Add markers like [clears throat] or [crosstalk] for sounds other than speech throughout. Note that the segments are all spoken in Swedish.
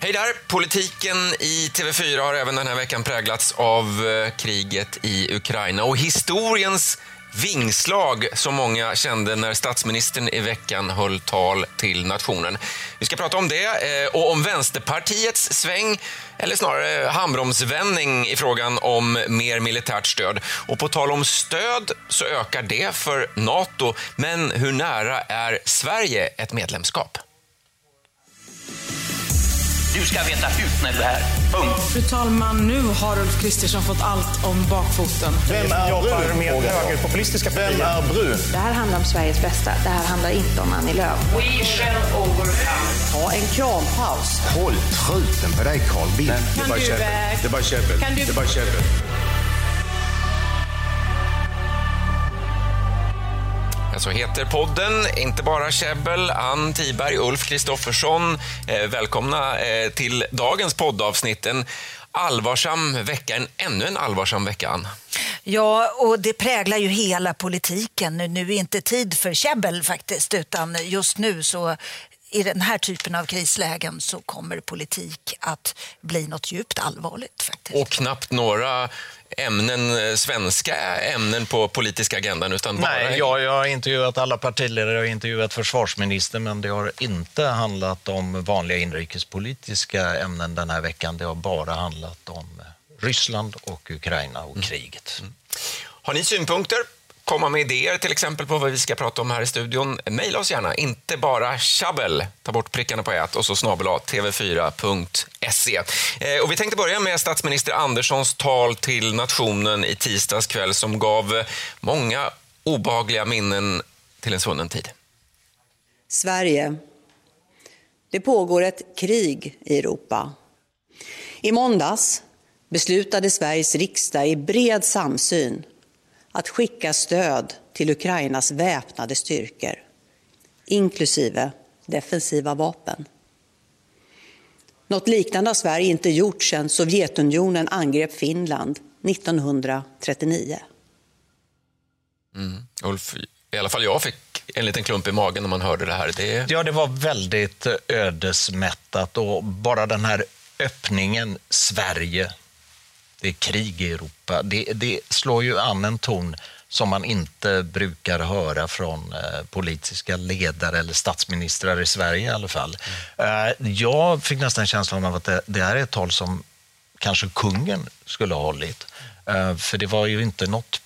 Hej där! Politiken i TV4 har även den här veckan präglats av eh, kriget i Ukraina och historiens vingslag som många kände när statsministern i veckan höll tal till nationen. Vi ska prata om det eh, och om Vänsterpartiets sväng eller snarare handbromsvändning i frågan om mer militärt stöd. Och på tal om stöd så ökar det för Nato, men hur nära är Sverige ett medlemskap? Du ska veta hut när du är här. Punkt. Fru talman, nu har Ulf Kristersson fått allt om bakfoten. Vem är jobbar Bru? med högerpopulistiska Vem är Bru? Det här handlar om Sveriges bästa. Det här handlar inte om Annie Lööf. We shall overcome. Ta en krampaus. Håll truten på dig Carl Bildt. Kan du, eh, Det är bara käbbel. Kan du- Det är bara käbbel. Så heter podden, inte bara käbbel. Ann Tiberg, Ulf Kristoffersson, eh, välkomna eh, till dagens poddavsnitt. En allvarsam vecka, en, ännu en allvarsam vecka, Ann. Ja, och det präglar ju hela politiken. Nu är inte tid för käbbel faktiskt, utan just nu så i den här typen av krislägen så kommer politik att bli något djupt allvarligt faktiskt. Och knappt några ämnen, eh, svenska ämnen på politiska agendan, utan bara... Nej, jag, jag har intervjuat alla partiledare, har intervjuat försvarsministern, men det har inte handlat om vanliga inrikespolitiska ämnen den här veckan. Det har bara handlat om Ryssland och Ukraina och kriget. Har ni synpunkter? Komma med idéer till exempel på vad vi ska prata om här i studion. mejla oss gärna, inte bara tjabbel. Ta bort prickarna på ät och så snabel tv4.se. Eh, och vi tänkte börja med statsminister Anderssons tal till nationen i tisdags kväll som gav många obagliga minnen till en svunnen tid. Sverige. Det pågår ett krig i Europa. I måndags beslutade Sveriges riksdag i bred samsyn att skicka stöd till Ukrainas väpnade styrkor, inklusive defensiva vapen. Något liknande har Sverige inte gjort sedan Sovjetunionen angrep Finland 1939. Ulf, i alla fall jag fick en liten klump i magen när man hörde det här. Det... Ja, det var väldigt ödesmättat och bara den här öppningen, Sverige, det är krig i Europa, det, det slår ju an en ton som man inte brukar höra från eh, politiska ledare eller statsministrar i Sverige i alla fall. Eh, jag fick nästan känslan av att det, det här är ett tal som kanske kungen skulle ha hållit. Eh, för det var ju inte något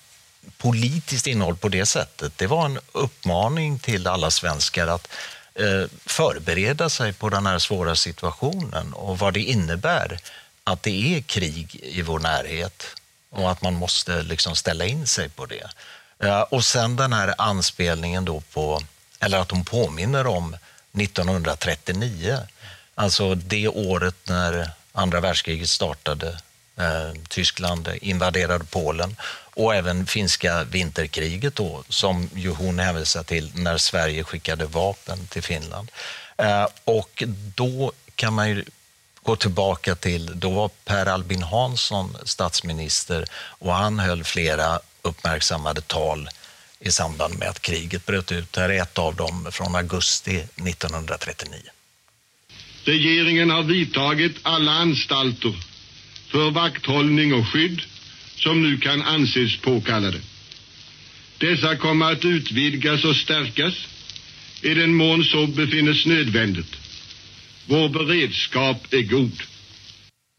politiskt innehåll på det sättet. Det var en uppmaning till alla svenskar att förbereda sig på den här svåra situationen och vad det innebär att det är krig i vår närhet och att man måste liksom ställa in sig på det. Eh, och sen den här anspelningen då på, eller att hon påminner om 1939, alltså det året när andra världskriget startade eh, Tyskland invaderade Polen och även finska vinterkriget då, som ju hon hänvisar till när Sverige skickade vapen till Finland. Eh, och då kan man ju gå tillbaka till, då var Per Albin Hansson statsminister och han höll flera uppmärksammade tal i samband med att kriget bröt ut. Här är ett av dem från augusti 1939. Regeringen har vidtagit alla anstalter för vakthållning och skydd som nu kan anses påkallade. Dessa kommer att utvidgas och stärkas i den mån så befinnes nödvändigt. Vår beredskap är god.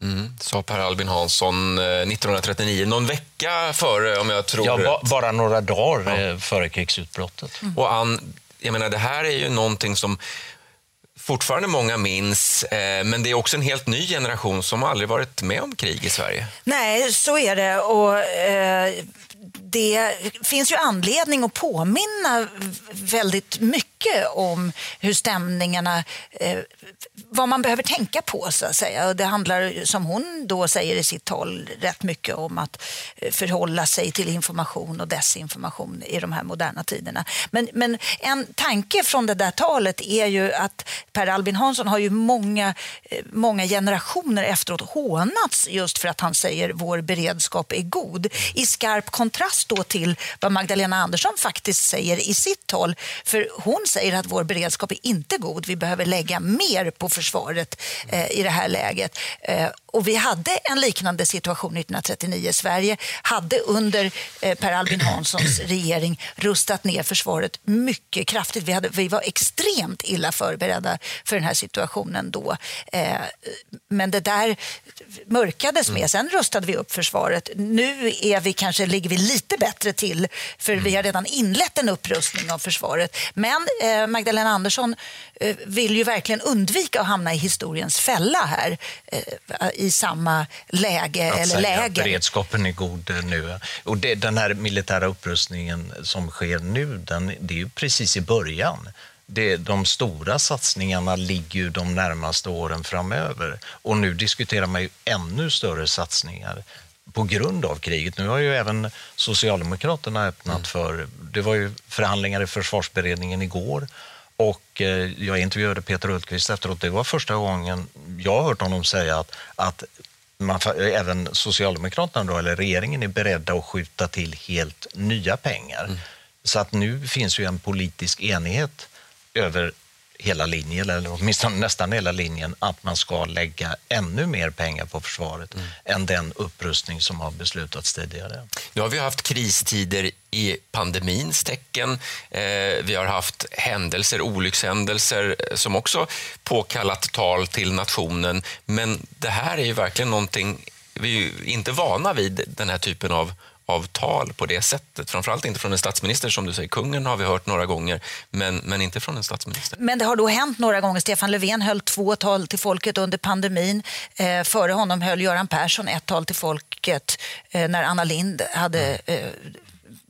Mm, sa Per Albin Hansson eh, 1939, någon vecka före om jag tror Ja, ba, bara några dagar eh, före krigsutbrottet. Och Ann, jag menar, det här är ju någonting som fortfarande många minns, eh, men det är också en helt ny generation som aldrig varit med om krig i Sverige. Nej, så är det. Och, eh, det finns ju anledning att påminna väldigt mycket om hur stämningarna, eh, vad man behöver tänka på så att säga. Och det handlar, som hon då säger i sitt tal, rätt mycket om att eh, förhålla sig till information och desinformation i de här moderna tiderna. Men, men en tanke från det där talet är ju att Per Albin Hansson har ju många, eh, många generationer efteråt hånats just för att han säger vår beredskap är god. I skarp kontrast kontrast då till vad Magdalena Andersson faktiskt säger i sitt tal. För hon säger att vår beredskap är inte god. Vi behöver lägga mer på försvaret eh, i det här läget. Eh, och vi hade en liknande situation 1939. Sverige hade under eh, Per Albin Hanssons [clears throat] regering rustat ner försvaret mycket kraftigt. Vi, hade, vi var extremt illa förberedda för den här situationen då. Eh, men det där mörkades med. Sen rustade vi upp försvaret. Nu är vi kanske, ligger vi lite bättre till för vi har redan inlett en upprustning av försvaret. Men eh, Magdalena Andersson vill ju verkligen undvika att hamna i historiens fälla här i samma läge att eller säga läger. Beredskapen är god nu. Och det, den här militära upprustningen som sker nu, den, det är ju precis i början. Det, de stora satsningarna ligger ju de närmaste åren framöver. Och nu diskuterar man ju ännu större satsningar på grund av kriget. Nu har ju även Socialdemokraterna öppnat Mm. för... Det var ju förhandlingar i försvarsberedningen igår och eh, jag intervjuade Peter Hultqvist efteråt. Det var första gången jag har hört honom säga att, att man, även Socialdemokraterna, då, eller regeringen, är beredda att skjuta till helt nya pengar. Så att nu finns ju en politisk enighet över hela linjen, eller åtminstone nästan hela linjen, att man ska lägga ännu mer pengar på försvaret än den upprustning som har beslutats tidigare. Nu har vi haft kristider i pandemins tecken. Eh, vi har haft händelser, olyckshändelser eh, som också påkallat tal till nationen. Men det här är ju verkligen någonting vi är inte vana vid den här typen av av tal på det sättet. Framförallt inte från en statsminister, som du säger. Kungen har vi hört några gånger, men, men inte från en statsminister. Men det har då hänt några gånger. Stefan Löfven höll två tal till folket under pandemin. Eh, före honom höll Göran Persson ett tal till folket eh, när Anna Lind hade eh,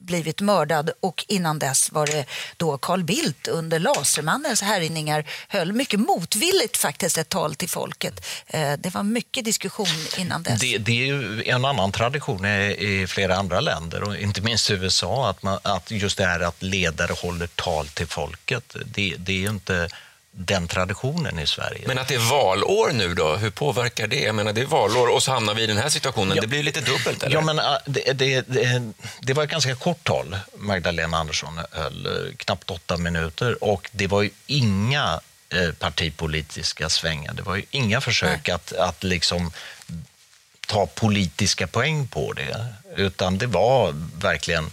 blivit mördad och innan dess var det då Carl Bildt under Lasermannens härjningar höll mycket motvilligt faktiskt ett tal till folket. Eh, det var mycket diskussion innan dess. Det, det är ju en annan tradition i, i flera andra länder, och inte minst i USA, att, man, att just det här att ledare håller tal till folket. Det, det är ju inte den traditionen i Sverige. Men att det är valår nu då, hur påverkar det? Jag menar, det är valår och så hamnar vi i den här situationen. Ja. Det blir lite dubbelt, eller? Ja, men äh, det, det, det, det var ett ganska kort tal Magdalena Andersson höll, eh, knappt åtta minuter. Och det var ju inga eh, partipolitiska svängar. Det var ju inga försök att, att liksom ta politiska poäng på det. Utan det var verkligen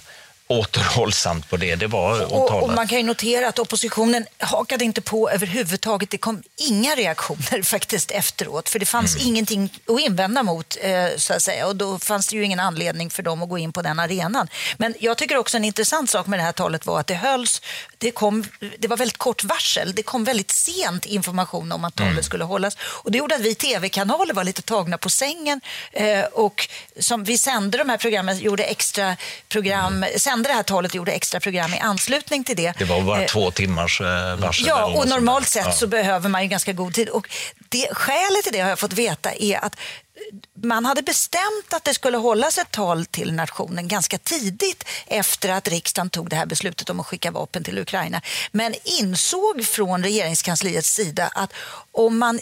återhållsamt på det. Det var Och, och man kan ju notera att oppositionen hakade inte på överhuvudtaget. Det kom inga reaktioner [laughs] faktiskt efteråt, för det fanns Mm. ingenting att invända mot, eh, så att säga. Och då fanns det ju ingen anledning för dem att gå in på den arenan. Men jag tycker också en intressant sak med det här talet var att det hölls, det, kom, det var väldigt kort varsel. Det kom väldigt sent information om att talet Mm. skulle hållas. Och det gjorde att vi tv-kanaler var lite tagna på sängen. Eh, och som vi sände de här programmen, gjorde extra program, sände det här talet och gjorde extra program i anslutning till det. Det var bara Eh, två timmars eh, varsel. Ja, och normalt sett Ja. så behöver man ju ganska god tid. Och det, skälet till det har jag fått veta är att man hade bestämt att det skulle hållas ett tal till nationen ganska tidigt efter att riksdagen tog det här beslutet om att skicka vapen till Ukraina. Men insåg från regeringskansliets sida att om man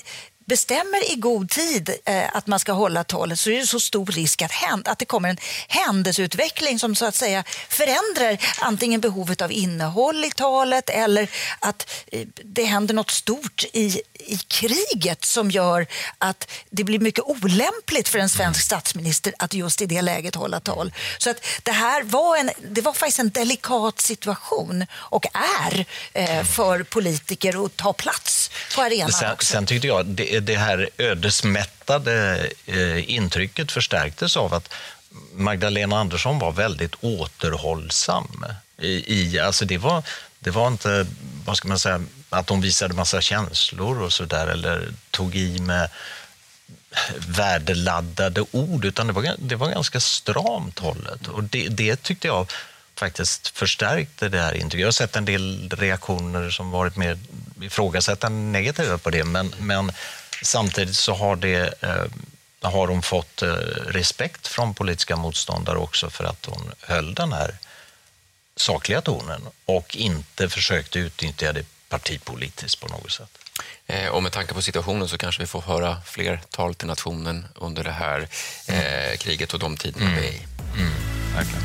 bestämmer i god tid eh, att man ska hålla talet så är det så stor risk att, hän- att det kommer en händelseutveckling som så att säga förändrar antingen behovet av innehåll i talet eller att eh, det händer något stort i, i kriget som gör att det blir mycket olämpligt för en svensk statsminister att just i det läget hålla tal. Så att det här var, en, det var faktiskt en delikat situation och är eh, för politiker att ta plats på arenan Sen, sen tyckte jag det, det här ödesmättade eh, intrycket förstärktes av att Magdalena Andersson var väldigt återhållsam. I, i, alltså det, var, det var inte, vad ska man säga, att hon visade massa känslor och så där eller tog i med värdeladdade ord, utan det var, det var ganska stramt hållet. Och det, det tyckte jag faktiskt förstärkte det här intrycket. Jag har sett en del reaktioner som varit mer ifrågasättande negativa på det, men, men samtidigt så har, det, eh, har hon fått eh, respekt från politiska motståndare också för att hon höll den här sakliga tonen och inte försökte utnyttja det partipolitiskt på något sätt. Eh, Och med tanke på situationen så kanske vi får höra fler tal till nationen under det här eh, kriget och de tiderna vi är i. Verkligen.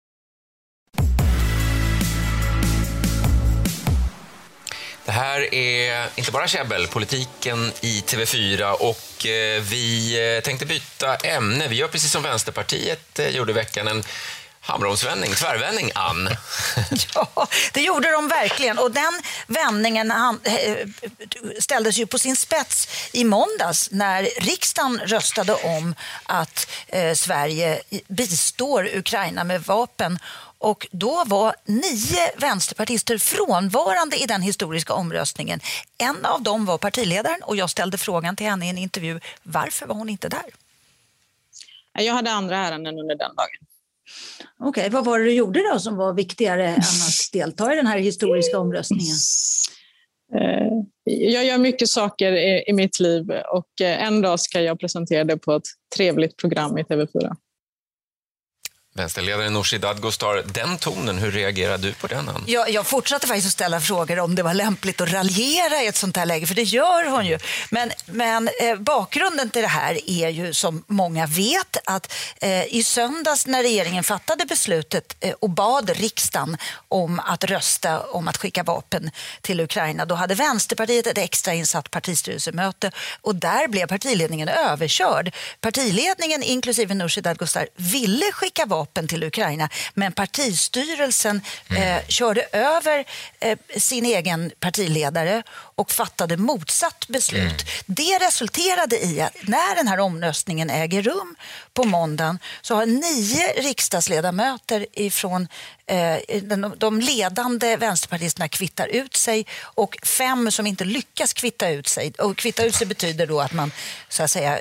Det här är inte bara käbbel, politiken i TV4 och eh, vi eh, tänkte byta ämne. Vi gör precis som Vänsterpartiet eh, gjorde i veckan, en hamromsvändning, tvärvändning, Ann. [laughs] Ja, det gjorde de verkligen. Och den vändningen han, ställdes ju på sin spets i måndags när riksdagen röstade om att Sverige bistår Ukraina med vapen. Och då var nio vänsterpartister frånvarande i den historiska omröstningen. En av dem var partiledaren och jag ställde frågan till henne i en intervju. Varför var hon inte där? Jag hade andra ärenden under den dagen. Okej, vad var det du gjorde då som var viktigare än att delta i den här historiska omröstningen? Eh, Jag gör mycket saker i, i mitt liv och eh, en dag ska jag presentera det på ett trevligt program i TV4. Vänsterledaren Nooshi Dadgostar, den tonen, hur reagerar du på den? Ann? Jag, jag fortsatte faktiskt att ställa frågor om det var lämpligt att raljera i ett sånt här läge, för det gör hon ju. Men, men eh, bakgrunden till det här är ju som många vet att eh, i söndags när regeringen fattade beslutet eh, och bad riksdagen om att rösta om att skicka vapen till Ukraina, då hade Vänsterpartiet ett extrainsatt partistyrelsemöte och där blev partiledningen överkörd. Partiledningen, inklusive Nooshi Dadgostar, ville skicka vapen till Ukraina men partistyrelsen eh, körde över eh, sin egen partiledare och fattade motsatt beslut. Det resulterade i att när den här omröstningen äger rum på måndagen så har nio riksdagsledamöter ifrån eh, de ledande vänsterpartisterna kvittar ut sig och fem som inte lyckas kvitta ut sig. Och kvitta ut sig betyder då att man så att säga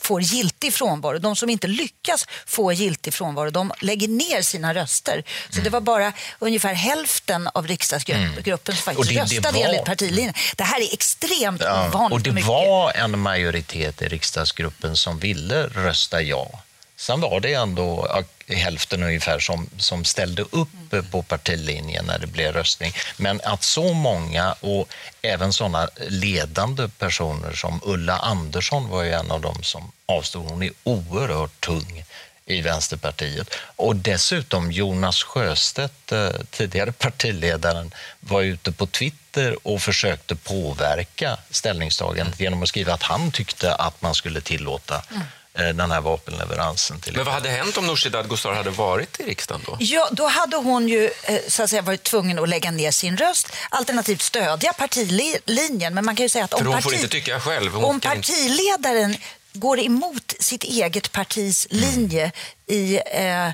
får giltig frånvaro. De som inte lyckas få giltig frånvaro, de lägger ner sina röster. Så det var bara ungefär hälften av riksdagsgruppen som Mm. faktiskt det- det röstade var- enligt partilinjen. Det här är extremt Ja, ovanligt och det mycket. var en majoritet i riksdagsgruppen som ville rösta ja. Sen var det ändå hälften ungefär som, som ställde upp på partilinjen när det blev röstning. Men att så många, och även sådana ledande personer som Ulla Andersson var ju en av dem som avstod. Hon är oerhört tung i Vänsterpartiet. Och dessutom Jonas Sjöstedt, eh, tidigare partiledaren, var ute på Twitter och försökte påverka ställningstagandet genom att skriva att han tyckte att man skulle tillåta mm den här vapenleveransen. Till Men vad hade hänt om Nooshi Dadgostar hade varit i riksdagen då? Ja, då hade hon ju eh, så att säga, varit tvungen att lägga ner sin röst, alternativt stödja partilinjen. Men man kan ju säga att om, parti, inte tycka själv. Hon om kan inte- partiledaren går emot sitt eget partis linje i eh,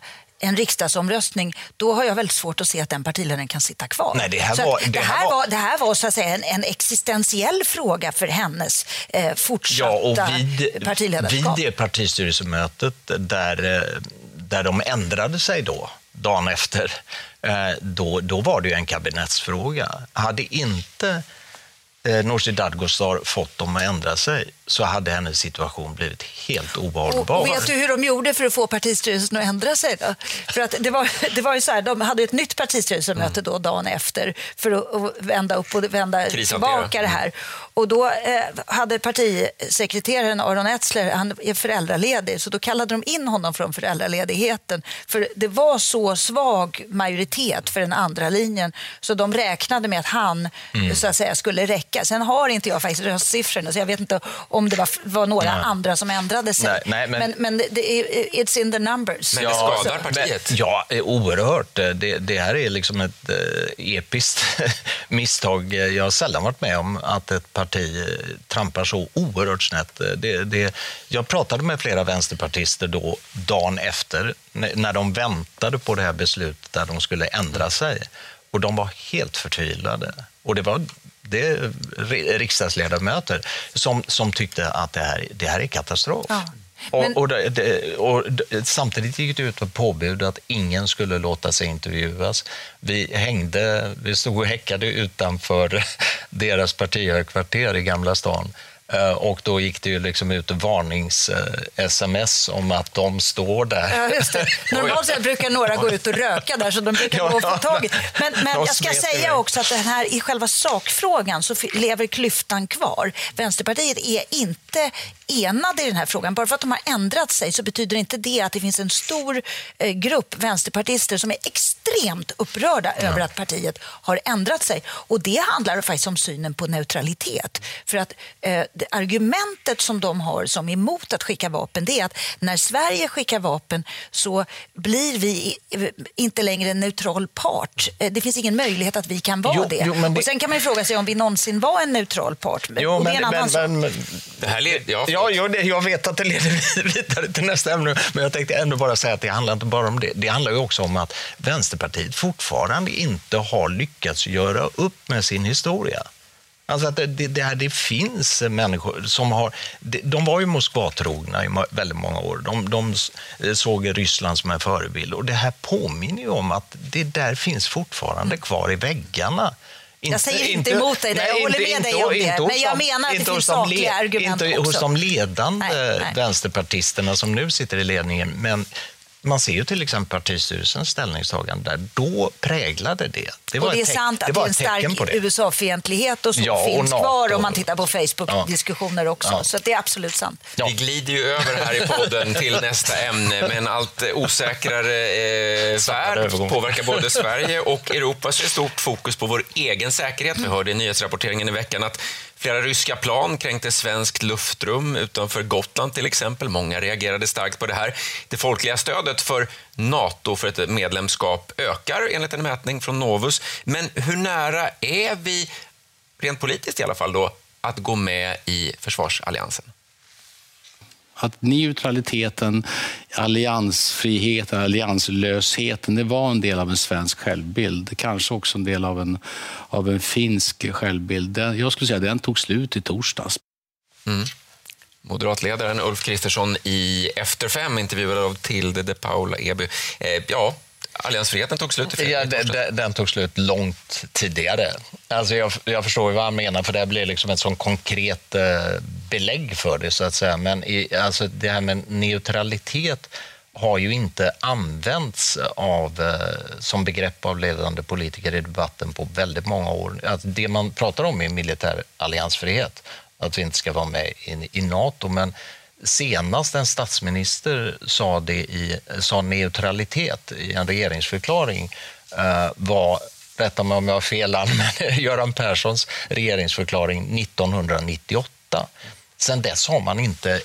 en riksdagsomröstning, då har jag väldigt svårt att se att den partiledaren kan sitta kvar. Nej, det här var- det det, här här var- var, det här var så att säga en, en existentiell fråga för hennes eh, fortsatta Ja, och vid, partiledarskap. vid det partistyrelsemötet där, eh, där de ändrade sig då, dagen efter, eh, då, då var det ju en kabinettsfråga. Hade inte eh, Nooshi Dadgostar fått dem att ändra sig så hade hennes situation blivit helt ohållbar. Och, vet du hur de gjorde för att få partistyrelsen att ändra sig? Då? För att det, var, det var ju så här, de hade ett nytt partistyrelsemöte då dagen efter för att, vända upp och vända tillbaka det här. Och då eh, hade partisekreteraren Aron Etzler, han är föräldraledig, så då kallade de in honom från föräldraledigheten. För det var så svag majoritet för den andra linjen så de räknade med att han Mm. så att säga, skulle räcka. Sen har inte jag faktiskt röstsiffrorna så jag vet inte om det var, var några Nej. andra som ändrade sig. Nej, nej, men- men, men det är, it's in the numbers. Men det skadar partiet. Men, ja, eh, oerhört. Det, det här är liksom ett eh, episkt [laughs] misstag. Jag har sällan varit med om att ett parti eh, trampar så oerhört snett. Eh, Det, det, jag pratade med flera vänsterpartister då, dagen efter, när när de väntade på det här beslutet där de skulle ändra sig. Och de var helt förtvivlade. Och det var det är ri- riksdagsledamöter som, som tyckte att det här, det här är katastrof. Ja. Och, och, det, och, det, samtidigt gick det ut på påbud att ingen skulle låta sig intervjuas. Vi hängde, vi stod och häckade utanför [laughs] deras partihögkvarter i Gamla stan och då gick det ju liksom ut varnings-sms om att de står där. Ja, just det. [laughs] Normalt sett brukar några gå ut och röka där, så de brukar ja, gå och få tag i. Men, men jag ska säga också att den här, i själva sakfrågan så lever klyftan kvar. Vänsterpartiet är inte enade i den här frågan. Bara för att de har ändrat sig så betyder inte det att det finns en stor eh, grupp vänsterpartister som är extremt upprörda ja. över att partiet har ändrat sig. Och det handlar faktiskt om synen på neutralitet. För att eh, argumentet som de har som emot att skicka vapen det är att när Sverige skickar vapen så blir vi inte längre en neutral part. Eh, det finns ingen möjlighet att vi kan vara jo, det. Jo, det. Och Sen kan man fråga sig om vi någonsin var en neutral part. Jo, men, men, men, men, det här led, ja, ja, jag, jag vet att det leder [laughs] vidare till nästa ämne, men jag tänkte ändå bara säga att det handlar inte bara om det. Det handlar ju också om att Vänsterpartiet fortfarande inte har lyckats göra upp med sin historia. Alltså att det, det, det, finns människor som har... De var ju Moskvatrogna i väldigt många år. De, de såg Ryssland som en förebild. Och det här påminner ju om att det där finns fortfarande kvar i väggarna. Inte, jag säger inte emot dig, där. jag håller med dig om det. Men jag menar att det finns sakliga argument inte också. hos de ledande nej, nej. vänsterpartisterna som nu sitter i ledningen. Men man ser ju till exempel partistyrelsens ställningstagande där. Då präglade det. Det, var och det är sant att det, är en stark USA-fientlighet och så ja, finns och kvar om man tittar på Facebook-diskussioner ja. också. Ja. Så det är absolut sant. Vi glider ju över här i podden till nästa ämne, men en allt osäkrare eh, värld påverkar både Sverige och Europa, så är stort fokus på vår egen säkerhet. Vi hörde i nyhetsrapporteringen i veckan att Flera ryska plan kränkte svenskt luftrum utanför Gotland till exempel. Många reagerade starkt på det här. Det folkliga stödet för Nato för ett medlemskap ökar enligt en mätning från Novus. Men hur nära är vi, rent politiskt i alla fall, då, att gå med i försvarsalliansen? Att neutraliteten, alliansfriheten, allianslösheten, det var en del av en svensk självbild. Kanske också en del av en, av en finsk självbild. Jag skulle säga att den tog slut i torsdags. Mm. Moderatledaren Ulf Kristersson i Efter fem intervjuad av Tilde de Paula Eby. Eh, ja, alliansfriheten tog slut i ja, den, den, tog slut långt tidigare. Alltså jag, jag förstår vad han menar, för det blir liksom ett sånt konkret eh, belägg för det. så att säga. Men i, alltså det här med neutralitet har ju inte använts av, eh, som begrepp av ledande politiker i debatten på väldigt många år. Alltså det man pratar om är militär alliansfrihet, att vi inte ska vara med i, i Nato. Men senast en statsminister sa, det i, sa neutralitet i en regeringsförklaring eh, var, rätta mig om jag har fel, [laughs] men Göran Perssons regeringsförklaring 1998. Sen dess har man inte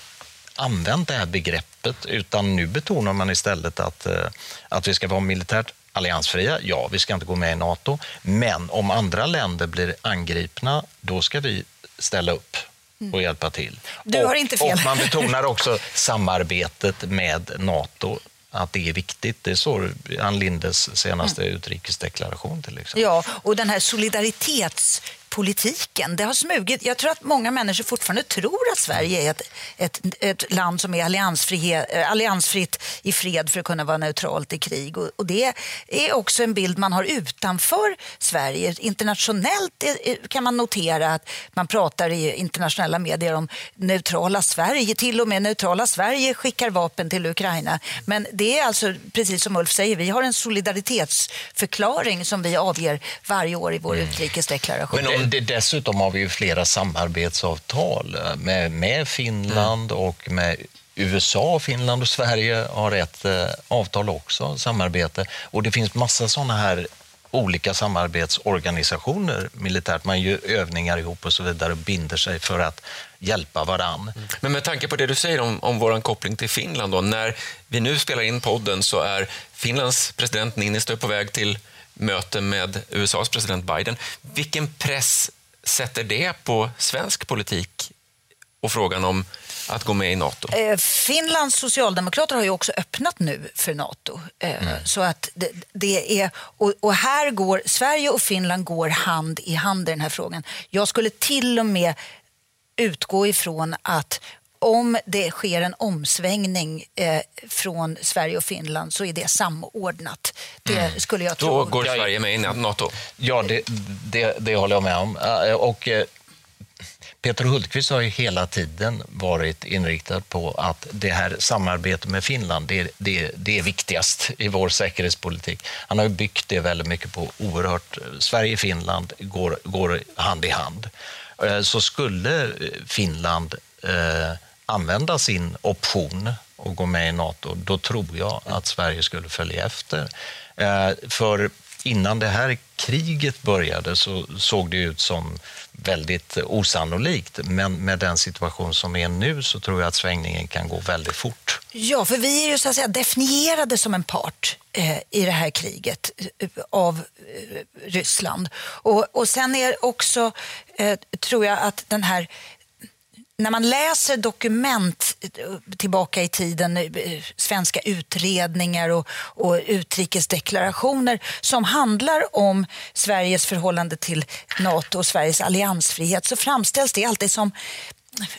använt det här begreppet utan nu betonar man istället att, eh, att vi ska vara militärt alliansfria. Ja, vi ska inte gå med i Nato, men om andra länder blir angripna, då ska vi ställa upp och hjälpa till. Du har inte fel. Och man [laughs] betonar också samarbetet med Nato att det är viktigt. Det står Ann Lindes senaste mm. utrikesdeklaration till exempel. Ja, och den här solidaritets politiken. Det har smugit. Jag tror att många människor fortfarande tror att Sverige är ett, ett, ett land som är eh, alliansfritt i fred för att kunna vara neutralt i krig. Och, och, det är också en bild man har utanför Sverige. Internationellt kan man notera att man pratar i internationella medier om neutrala Sverige. Till och med neutrala Sverige skickar vapen till Ukraina. Men det är alltså, precis som Ulf säger, vi har en solidaritetsförklaring som vi avger varje år i vår mm. utrikesdeklaration. Det, dessutom har vi ju flera samarbetsavtal eh, med, med Finland mm. och med USA, Finland och Sverige har ett eh, avtal också, samarbete. Och det finns massa sådana här olika samarbetsorganisationer militärt. Man gör övningar ihop och så vidare och binder sig för att hjälpa varann. Mm. Men med tanke på det du säger om, om vår koppling till Finland, då, när vi nu spelar in podden så är Finlands president Niinistö på väg till möte med USAs president Biden. Vilken press sätter det på svensk politik och frågan om att gå med i Nato? Eh, Finlands socialdemokrater har ju också öppnat nu för Nato. Eh, mm. Så att det, det, är, och, och, här går Sverige och Finland går hand i hand i den här frågan. Jag skulle till och med utgå ifrån att om det sker en omsvängning eh, från Sverige och Finland så är det samordnat. Det Mm. skulle jag tro. Då går Sverige med i NATO. Ja, det, det, det håller jag med om. Eh, Och eh, Peter Hultqvist har ju hela tiden varit inriktad på att det här samarbetet med Finland, det, det, det är viktigast i vår säkerhetspolitik. Han har ju byggt det väldigt mycket på oerhört... Sverige-Finland går, går hand i hand. Eh, Så skulle eh, Finland eh, använda sin option och gå med i Nato, då tror jag att Sverige skulle följa efter. Eh, för innan det här kriget började så såg det ut som väldigt osannolikt. Men med den situation som är nu så tror jag att svängningen kan gå väldigt fort. Ja, för vi är ju så att säga definierade som en part eh, i det här kriget eh, av eh, Ryssland. Och, och sen är också, eh, tror jag att den här när man läser dokument eh, tillbaka i tiden, eh, svenska utredningar och, och utrikesdeklarationer som handlar om Sveriges förhållande till NATO och Sveriges alliansfrihet så framställs det alltid som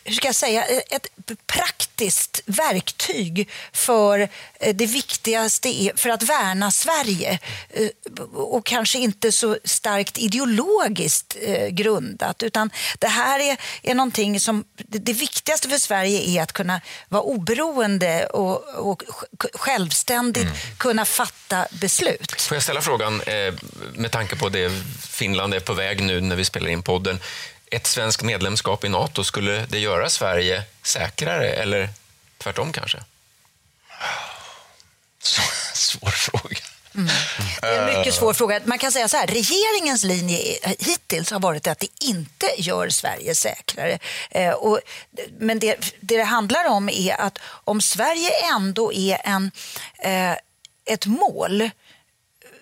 hur ska jag säga, ett praktiskt verktyg för eh, det viktigaste är för att värna Sverige eh, och kanske inte så starkt ideologiskt eh, grundat utan det här är, är någonting som det, viktigaste för Sverige är att kunna vara oberoende och, och sj- självständigt kunna fatta beslut. Får jag ställa frågan, med tanke på det Finland är på väg nu när vi spelar in podden. Ett svenskt medlemskap i NATO, skulle det göra Sverige säkrare eller tvärtom kanske? [laughs] Svår fråga. Det är en mycket svår fråga. Man kan säga så här, regeringens linje hittills har varit att det inte gör Sverige säkrare. Eh, och, men det, det det handlar om är att om Sverige ändå är en, eh, ett mål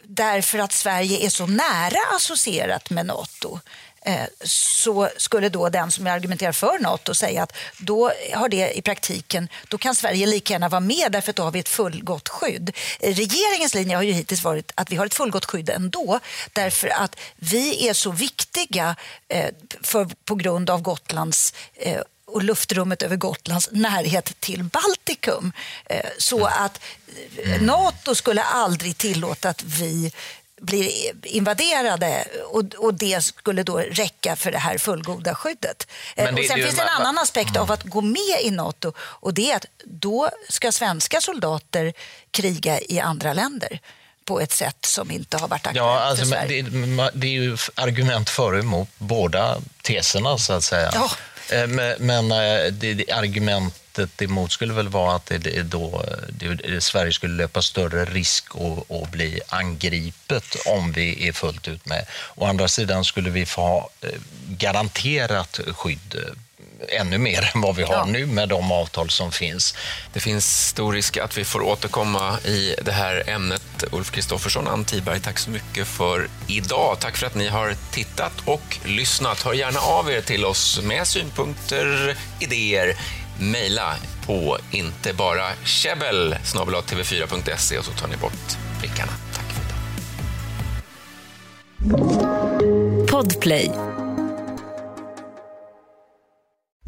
därför att Sverige är så nära associerat med NATO eh, så skulle då den som argumenterar för NATO säga att då har det i praktiken, då kan Sverige lika gärna vara med därför att då har vi ett fullgott skydd. Eh, Regeringens linje har ju hittills varit att vi har ett fullgott skydd ändå därför att vi är så viktiga eh, för, på grund av Gotlands eh, och luftrummet över Gotlands närhet till Baltikum. Eh, Så att eh, NATO skulle aldrig tillåta att vi blir invaderade och, och det skulle då räcka för det här fullgoda skyddet. Eh, det- och sen det- finns det en annan aspekt av att gå med i NATO och det är att då ska svenska soldater kriga i andra länder på ett sätt som inte har varit aktuellt Ja, alltså, för Sverige. det, det är ju argument för och emot båda teserna, så att säga. Ja. Eh, Men, men eh, det, det argumentet emot skulle väl vara att det, då, det, Sverige skulle löpa större risk att, bli angripet om vi är fullt ut med. Å andra sidan skulle vi få ha eh, garanterat skydd eh, ännu mer än vad vi har Ja. nu med de avtal som finns. Det finns stor risk att vi får återkomma i det här ämnet. Ulf Kristoffersson, Ann Tiberg, tack så mycket för idag. Tack för att ni har tittat och lyssnat. Hör gärna av er till oss med synpunkter, idéer. Mejla på inte bara käbbel tv4.se och så tar ni bort prickarna. Tack för idag. Podplay.